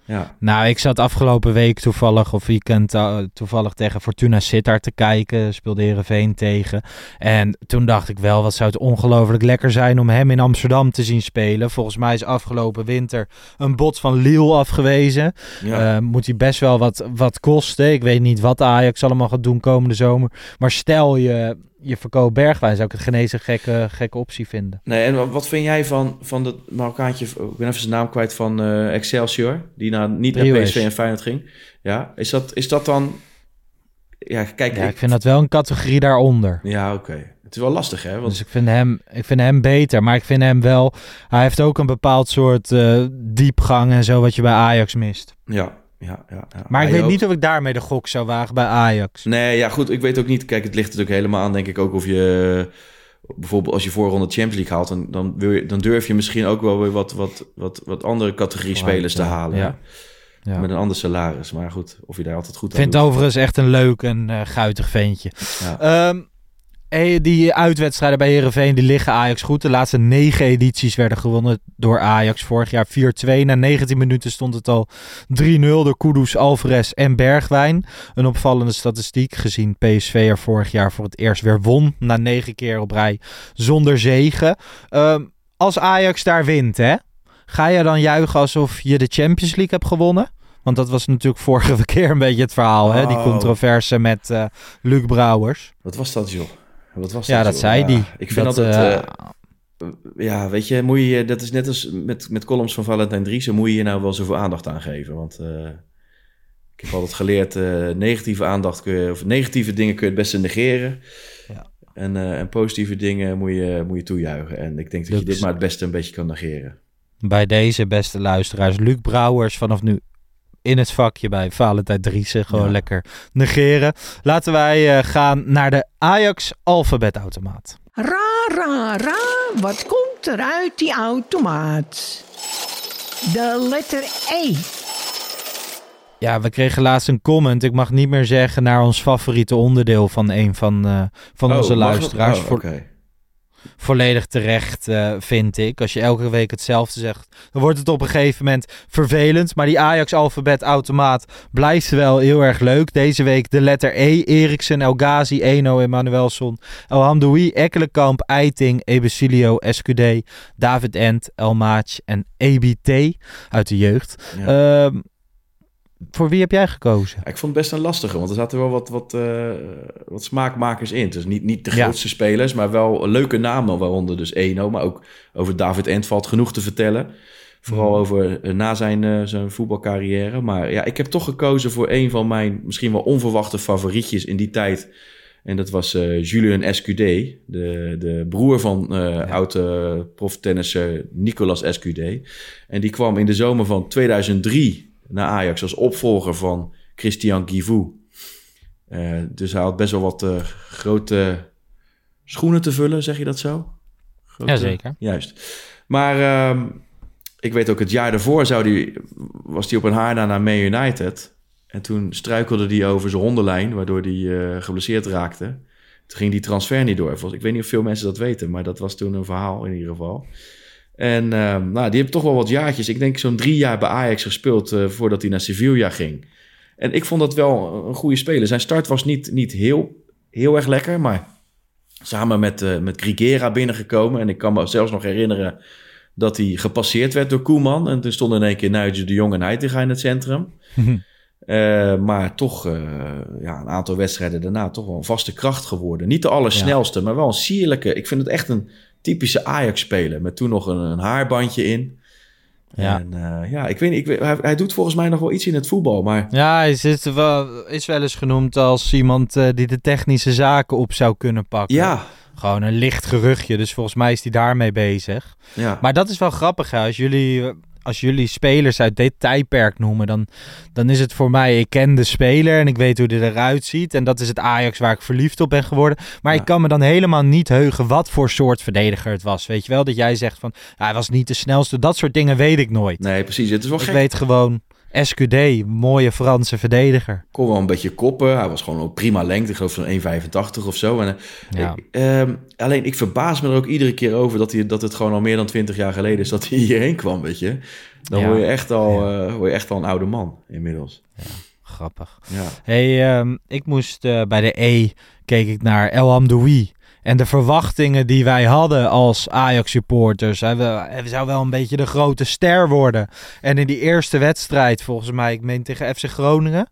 Ja, Nou, ik zat afgelopen week toevallig of weekend eh, toevallig tegen Fortuna Sittard te kijken. Speelde Heerenveen tegen. En toen dacht ik wel, wat zou het ongelooflijk lekker zijn om hem in Amsterdam te zien spelen. Volgens mij is afgelopen winter een bot van Lille afgewezen. ja. Eh, moet hij best wel wat, wat kosten. Ik weet niet wat Ajax allemaal gaat doen komende zomer. Maar stel je, je verkoopt Bergwijn, zou ik het een gekke, gekke optie vinden. Nee, en wat- vind jij van, van dat Marokkaantje, ik ben even zijn naam kwijt, van eh, Excelsior, die naar, niet naar. PSV en Feyenoord ging? Ja, is dat, is dat dan... Ja, kijk, Ja, ik- ik vind dat wel een categorie daaronder. Ja, oké. Het is wel lastig, hè? Want Dus ik vind, hem, ik vind hem beter. Maar ik vind hem wel... Hij heeft ook een bepaald soort eh, diepgang en zo wat je bij Ajax mist. ja, ja, ja. ja. Maar ik weet ook. niet of ik daarmee de gok zou wagen bij Ajax. Nee, ja, goed. Ik weet ook niet. Kijk, het ligt natuurlijk helemaal aan, denk ik, ook of je... Bijvoorbeeld als je voorronde Champions League haalt, dan, dan, wil je, dan durf je misschien ook wel weer wat, wat, wat, wat andere categorie spelers te halen. ja. Met een ander salaris. Maar goed, of je daar altijd goed aan vind doet. het overigens echt een leuk en eh, guitig ventje. Ja. Eh, die uitwedstrijden bij Herenveen die liggen Ajax goed. De laatste negen edities werden gewonnen door Ajax. Vorig jaar 4-2. Na 19 minuten stond het al 3-0 door Kudus, Alvarez en Bergwijn. Een opvallende statistiek gezien PSV er vorig jaar voor het eerst weer won. Na negen keer op rij zonder zegen. Ehm, als Ajax daar wint, hè, ga je dan juichen alsof je de Champions League hebt gewonnen? Want dat was natuurlijk vorige keer een beetje het verhaal, hè? Die Oh. controverse met eh Luc Brouwers. Wat was dat, joh? Wat was Ja, dat, zei Ja, die. Ik vind dat, dat, eh, eh, ja, weet je, moet je, dat is net als met, met columns van Valentijn Driessen, moet je hier nou wel zoveel aandacht aan geven. Want eh, ik heb altijd geleerd, negatieve aandacht kun je, of negatieve dingen kun je het beste negeren. Ja. En, en positieve dingen moet je, moet je toejuichen. En ik denk dat je dit maar het beste een beetje kan negeren. bij deze beste luisteraars, Luc Brouwers vanaf nu in het vakje bij Valentijn Driessen. Gewoon Ja. lekker negeren. Laten wij eh, gaan naar de Ajax alfabetautomaat. Ra, ra, ra, wat komt er uit die automaat? De letter E. Ja, we kregen laatst een comment. Ik mag niet meer zeggen naar ons favoriete onderdeel van een van, eh, van onze Oh, dat? luisteraars. Oh. Volledig terecht, eh, vind ik. Als je elke week hetzelfde zegt, dan wordt het op een gegeven moment vervelend. Maar die Ajax-alfabet-automaat blijft wel heel erg leuk. Deze week de letter E. Eriksen, El Ghazi, Eno, Emanuelson, El Hamdoui, Ekkelenkamp, Eiting, Ebesilio, SQD, David Ent, El en EBT uit de jeugd. Ja. Ehm, voor wie heb jij gekozen? Ja, ik vond het best een lastige, want er zaten wel wat, wat, eh, wat smaakmakers in. Dus niet, niet de Ja. grootste spelers, maar wel leuke namen, waaronder dus Eno. Maar ook over David Ent valt genoeg te vertellen. Vooral Mhm. over eh, na zijn, eh, zijn voetbalcarrière. Maar ja, ik heb toch gekozen voor een van mijn misschien wel onverwachte favorietjes in die tijd. En dat was eh, Julian SQD, de, de broer van eh oude proftennisser Nicolas SQD. En die kwam in de zomer van 2003 naar Ajax als opvolger van Christian Guivou. Eh, dus hij had best wel wat eh, grote schoenen te vullen, zeg je dat zo? Grote- Jazeker. Juist. Maar ehm, ik weet ook, het jaar daarvoor zou die, was hij op een haarna naar Man United. En toen struikelde hij over zijn hondenlijn, waardoor hij eh, geblesseerd raakte. Toen ging die transfer niet door. Volgens- Ik weet niet of veel mensen dat weten, maar dat was toen een verhaal in ieder geval. En ehm, nou, die heeft toch wel wat jaartjes. Ik denk zo'n drie jaar bij Ajax gespeeld eh, voordat hij naar Sevilla ging. En ik vond dat wel een goede speler. Zijn start was niet, niet heel, heel erg lekker, maar samen met, eh met Grigera binnengekomen. En ik kan me zelfs nog herinneren dat hij gepasseerd werd door Koeman. En toen stonden in één keer Nigel de Jong en Heitinga in het centrum. Eh, maar toch ja, een aantal wedstrijden daarna toch wel een vaste kracht geworden. Niet de allersnelste, maar wel een sierlijke. Ik vind het echt een typische Ajax-speler. Met toen nog een, een haarbandje in. Ja. En eh, ja, ik weet niet. Ik weet, hij, hij doet volgens mij nog wel iets in het voetbal. Maar Ja, hij zit wel, is wel eens genoemd als iemand eh, die de technische zaken op zou kunnen pakken. ja, Gewoon een licht geruchtje, dus volgens mij is hij daarmee bezig. ja. Maar dat is wel grappig, hè? Als jullie, als jullie spelers uit dit tijdperk noemen, dan, dan is het voor mij, ik ken de speler en ik weet hoe die eruit ziet. En dat is het Ajax waar ik verliefd op ben geworden. Maar Ja. ik kan me dan helemaal niet heugen wat voor soort verdediger het was. Weet je wel, dat jij zegt van, "Ah, hij was niet de snelste. Dat soort dingen weet ik nooit. Nee, precies. Het is wel ik gek. weet gewoon, SQD, mooie Franse verdediger. kon wel een beetje koppen. Hij was gewoon op prima lengte. Ik geloof zo'n 1,85 of zo. En, eh, Ja. ik, ehm, alleen ik verbaas me er ook iedere keer over dat, hij, dat het gewoon al meer dan 20 jaar geleden is dat hij hierheen kwam, weet je. Dan Ja. word, je echt al, eh, word je echt al een oude man inmiddels. Grappig. Ja. Hey, ehm, ik moest eh, bij de E keek ik naar El Hamdoui. En de verwachtingen die wij hadden als Ajax-supporters. Hij, hij zou wel een beetje de grote ster worden. En in die eerste wedstrijd, volgens mij, ik meen tegen FC Groningen.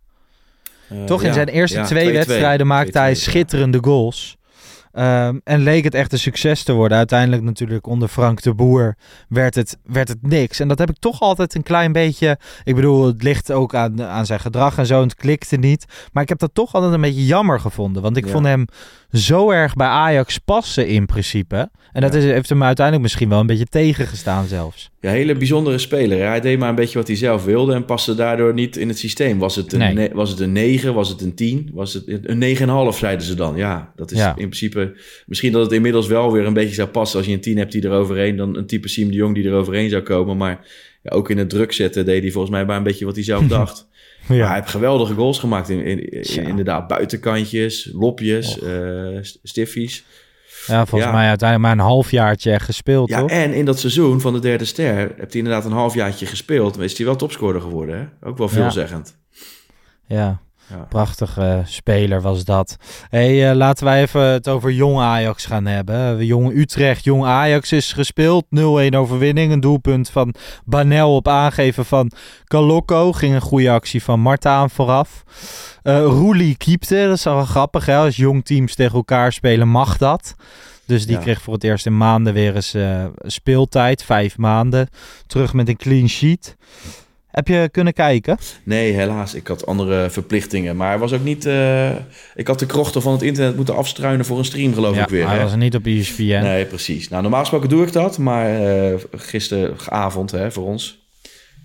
Eh, Toch in zijn eerste ja, twee 2-2. wedstrijden maakte hij 2-2, ja. schitterende goals. Ehm, en leek het echt een succes te worden. Uiteindelijk natuurlijk onder Frank de Boer werd het, werd het niks. En dat heb ik toch altijd een klein beetje... Ik bedoel, het ligt ook aan, aan zijn gedrag en zo. En het klikte niet. Maar ik heb dat toch altijd een beetje jammer gevonden. Want ik Ja. vond hem zo erg bij Ajax passen in principe. En dat is, heeft hem uiteindelijk misschien wel een beetje tegengestaan zelfs. Ja, hele bijzondere speler. Hij deed maar een beetje wat hij zelf wilde en paste daardoor niet in het systeem. Was het een, Nee. was het een 9, was het een 10, was het een 9,5 zeiden ze dan. Ja, dat is Ja. in principe... Misschien dat het inmiddels wel weer een beetje zou passen. Als je een 10 hebt die eroverheen, dan een type Siem de Jong die eroverheen zou komen. Maar ja, ook in het druk zetten deed hij volgens mij maar een beetje wat hij zelf dacht. Maar hij heeft geweldige goals gemaakt. In, in, inderdaad, buitenkantjes, lopjes, st- stiffies. Ja, volgens Ja. mij uiteindelijk maar een halfjaartje echt gespeeld, Ja, toch? en in dat seizoen van de derde ster heeft hij inderdaad een halfjaartje gespeeld. Maar is hij wel topscorer geworden, hè? Ook wel veelzeggend. Ja, Ja. prachtige speler was dat. hey, eh, laten wij even het over jong Ajax gaan hebben. Eh, Jong Utrecht, jong Ajax is gespeeld. 0-1 overwinning. Een doelpunt van Banel op aangeven van Kalokko. Ging een goede actie van Marta aan vooraf. Eh Roelie keepte. Dat is wel grappig, hè? Als jong teams tegen elkaar spelen mag dat. Dus die Ja. kreeg voor het eerst in maanden weer eens speeltijd. Vijf maanden. Terug met een clean sheet. Heb je kunnen kijken? Nee, helaas. Ik had andere verplichtingen. Maar was ook niet... eh, ik had de krochten van het internet moeten afstruinen voor een stream, geloof ik weer. hij hè? was niet op ESPN. Nee, precies. Nou, normaal gesproken doe ik dat. Maar eh gisteravond hè, voor ons...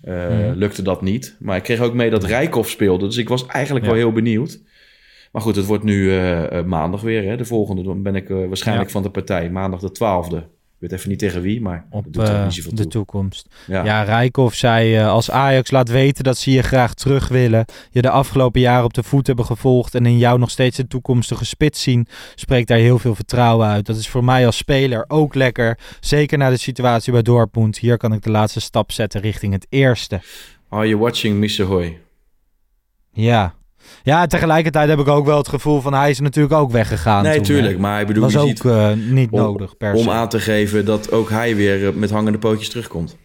eh, Mhm. lukte dat niet. Maar ik kreeg ook mee dat Rijkoff speelde. Dus ik was eigenlijk Ja. wel heel benieuwd. Maar goed, het wordt nu maandag weer. Hè? De volgende dan ben ik waarschijnlijk Ja. van de partij. Maandag de 12e. Ik weet even niet tegen wie, maar op dat doet eh, niet zoveel de toe. toekomst. Ja. Ja, Rijkoff zei eh, als Ajax laat weten dat ze je graag terug willen, je de afgelopen jaren op de voet hebben gevolgd en in jou nog steeds de toekomstige spits zien, spreekt daar heel veel vertrouwen uit. Dat is voor mij als speler ook lekker, zeker na de situatie bij Dortmund. Hier kan ik de laatste stap zetten richting het eerste. Are you watching Mr. Hoy? Ja. Ja, tegelijkertijd heb ik ook wel het gevoel van hij is natuurlijk ook weggegaan. Nee, toen, tuurlijk. hè. Maar ik bedoel, was je ook ziet eh, niet om- nodig per om se. aan te geven dat ook hij weer eh, met hangende pootjes terugkomt.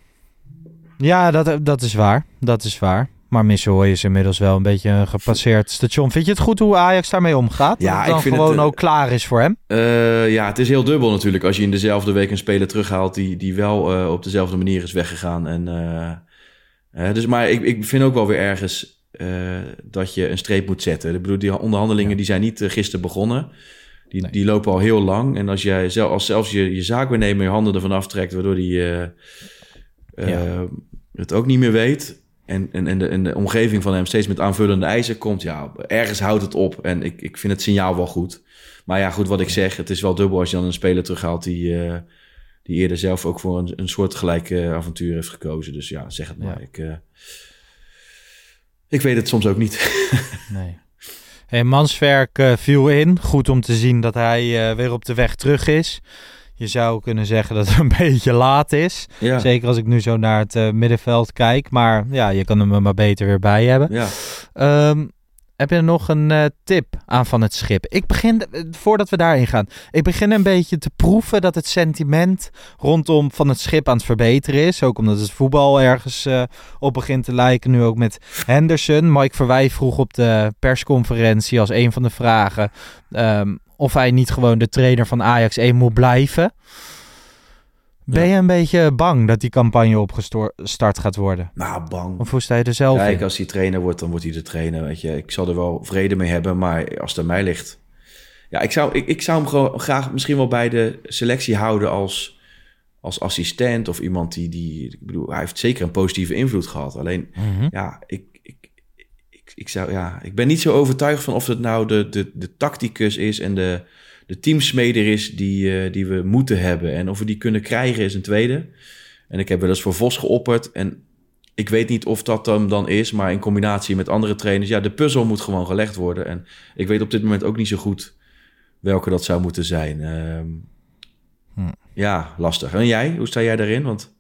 Ja, dat, dat is waar. Dat is waar. Maar Missouri is inmiddels wel een beetje een gepasseerd station. Vind je het goed hoe Ajax daarmee omgaat? Ja, dat het ik vind gewoon het, eh, ook klaar is voor hem? Eh, ja, het is heel dubbel natuurlijk als je in dezelfde week een speler terughaalt die, die wel eh, op dezelfde manier is weggegaan. En, eh, eh, dus, maar ik, ik vind ook wel weer ergens eh, dat je een streep moet zetten. Ik bedoel, die onderhandelingen Ja. die zijn niet eh, gisteren begonnen. Die, Nee. die lopen al heel lang. En als jij zelf, als zelfs je, je zaakwaarnemer je handen ervan aftrekt, waardoor die eh, Ja. het ook niet meer weet. En, en, en, de, en de omgeving van hem steeds met aanvullende eisen komt. Ja, ergens houdt het op. En ik, ik vind het signaal wel goed. Maar ja, goed wat ik zeg. Het is wel dubbel als je dan een speler terughaalt die, die eerder zelf ook voor een, een soortgelijk eh, avontuur heeft gekozen. Dus ja, zeg het maar. Ja. Ik, ik weet het soms ook niet. Nee. Hey, Manswerk eh, viel in. Goed om te zien dat hij eh, weer op de weg terug is. Je zou kunnen zeggen dat het een beetje laat is. ja. Zeker als ik nu zo naar het eh, middenveld kijk. Maar ja, je kan hem er maar beter weer bij hebben. ja. Ehm, heb je nog een eh, tip aan van het schip? Ik begin, eh, voordat we daarin gaan, ik begin een beetje te proeven dat het sentiment rondom van het schip aan het verbeteren is. Ook omdat het voetbal ergens eh, op begint te lijken. Nu ook met Henderson. Mike Verwij vroeg op de persconferentie als een van de vragen ehm, of hij niet gewoon de trainer van Ajax 1 moet blijven. Ben Ja. je een beetje bang dat die campagne opgestart gaat worden? Nou, bang. Of hoe sta je er zelf Kijk, in? als hij trainer wordt, dan wordt hij de trainer. Weet je. Ik zal er wel vrede mee hebben, maar als het aan mij ligt... Ja, ik zou, ik, ik zou hem gewoon graag misschien wel bij de selectie houden als, als assistent of iemand die, die... Ik bedoel, hij heeft zeker een positieve invloed gehad. Alleen, Mhm. ja, ik, ik, ik, ik, zou, ja, ik ben niet zo overtuigd van of het nou de, de, de tacticus is en de, de teamsmeder is die, eh, die we moeten hebben. En of we die kunnen krijgen is een tweede. En ik heb wel eens voor Vos geopperd en ik weet niet of dat dan, dan is, maar in combinatie met andere trainers, ja, de puzzel moet gewoon gelegd worden. En ik weet op dit moment ook niet zo goed welke dat zou moeten zijn. Ehm, Hm. Ja, lastig. En jij, hoe sta jij daarin? Want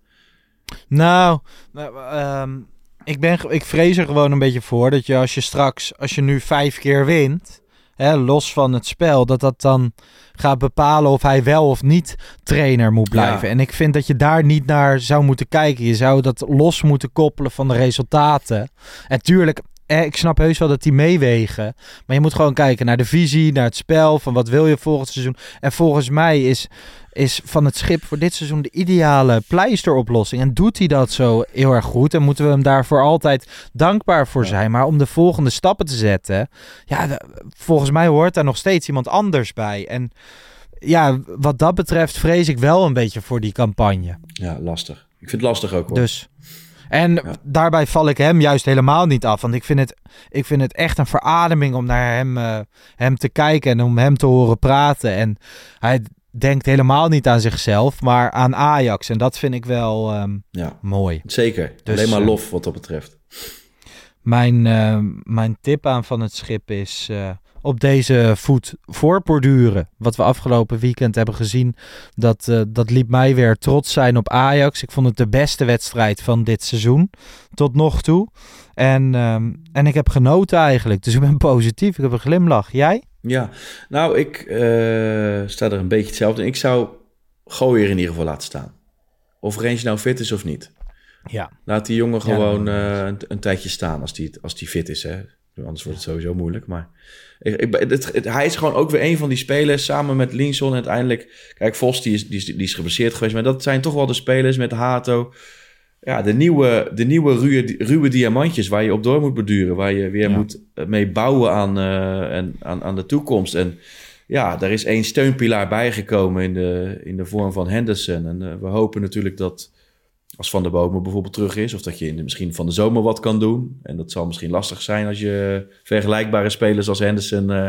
Nou, nou, ehm, ik, ben, ik vrees er gewoon een beetje voor dat je als je straks, als je nu vijf keer wint, hè, los van het spel, dat dat dan gaat bepalen of hij wel of niet trainer moet blijven. Ja. En ik vind dat je daar niet naar zou moeten kijken. Je zou dat los moeten koppelen van de resultaten. En tuurlijk, eh, ik snap heus wel dat die meewegen. Maar je moet gewoon kijken naar de visie, naar het spel, van wat wil je volgend seizoen. En volgens mij is is van het schip voor dit seizoen de ideale pleisteroplossing. En doet hij dat zo heel erg goed? En moeten we hem daarvoor altijd dankbaar voor zijn. Maar om de volgende stappen te zetten, ja, volgens mij hoort daar nog steeds iemand anders bij. En ja, wat dat betreft vrees ik wel een beetje voor die campagne. ja, lastig. Ik vind het lastig ook hoor. Dus. En Ja. daarbij val ik hem juist helemaal niet af. Want ik vind het, ik vind het echt een verademing om naar hem, eh, hem te kijken en om hem te horen praten. En hij denkt helemaal niet aan zichzelf, maar aan Ajax. En dat vind ik wel ehm, Ja, mooi. zeker. Dus, Alleen maar eh, lof wat dat betreft. Mijn, eh, mijn tip aan van het schip is op deze voet voorborduren. Wat we afgelopen weekend hebben gezien, dat, eh, dat liet mij weer trots zijn op Ajax. Ik vond het de beste wedstrijd van dit seizoen tot nog toe. En, ehm, en ik heb genoten eigenlijk, dus ik ben positief. Ik heb een glimlach. Jij? Ja, nou, ik eh, sta er een beetje hetzelfde in. Ik zou Gooier in ieder geval laten staan. Of Range nou fit is of niet. Ja. Laat die jongen gewoon eh, een, een tijdje staan als die, als die fit is. Hè? Anders wordt het sowieso moeilijk. Maar ik, ik, het, het- hij is gewoon ook weer een van die spelers samen met Linson. En uiteindelijk, kijk, Vos die is, die, is, die is geblesseerd geweest. Maar dat zijn toch wel de spelers met Hato. Ja, de nieuwe, de nieuwe ruwe, ruwe diamantjes waar je op door moet beduren. Waar je weer Ja. moet eh, mee bouwen aan, eh, en, aan, aan de toekomst. En ja, er is één steunpilaar bijgekomen in de, in de vorm van Henderson. En eh, we hopen natuurlijk dat als Van der Bomen bijvoorbeeld terug is. Of dat je in de, misschien van de zomer wat kan doen. En dat zal misschien lastig zijn als je vergelijkbare spelers als Henderson uh,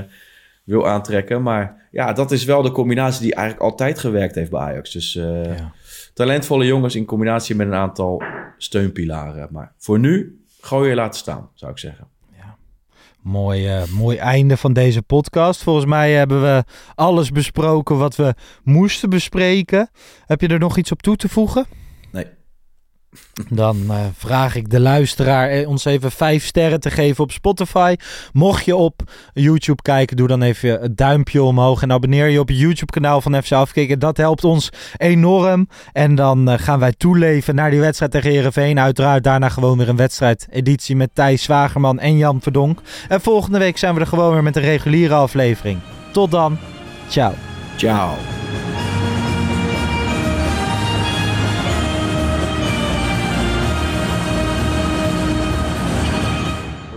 wil aantrekken. Maar ja, dat is wel de combinatie die eigenlijk altijd gewerkt heeft bij Ajax. Dus uh, ja. talentvolle jongens in combinatie met een aantal steunpilaren. Maar voor nu, gooi je laten staan, zou ik zeggen. Mooi, uh, mooi einde van deze podcast. Volgens mij hebben we alles besproken wat we moesten bespreken. Heb je er nog iets op toe te voegen? Nee. Dan uh, vraag ik de luisteraar eh, ons even vijf sterren te geven op Spotify. Mocht je op YouTube kijken, doe dan even het duimpje omhoog. En abonneer je op het YouTube kanaal van FC Afkikken. Dat helpt ons enorm. En dan uh, gaan wij toeleven naar die wedstrijd tegen Heerenveen. Uiteraard daarna gewoon weer een wedstrijdeditie met Thijs Zwagerman en Jan Verdonk. En volgende week zijn we er gewoon weer met een reguliere aflevering. Tot dan. Ciao. Ciao.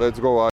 Let's go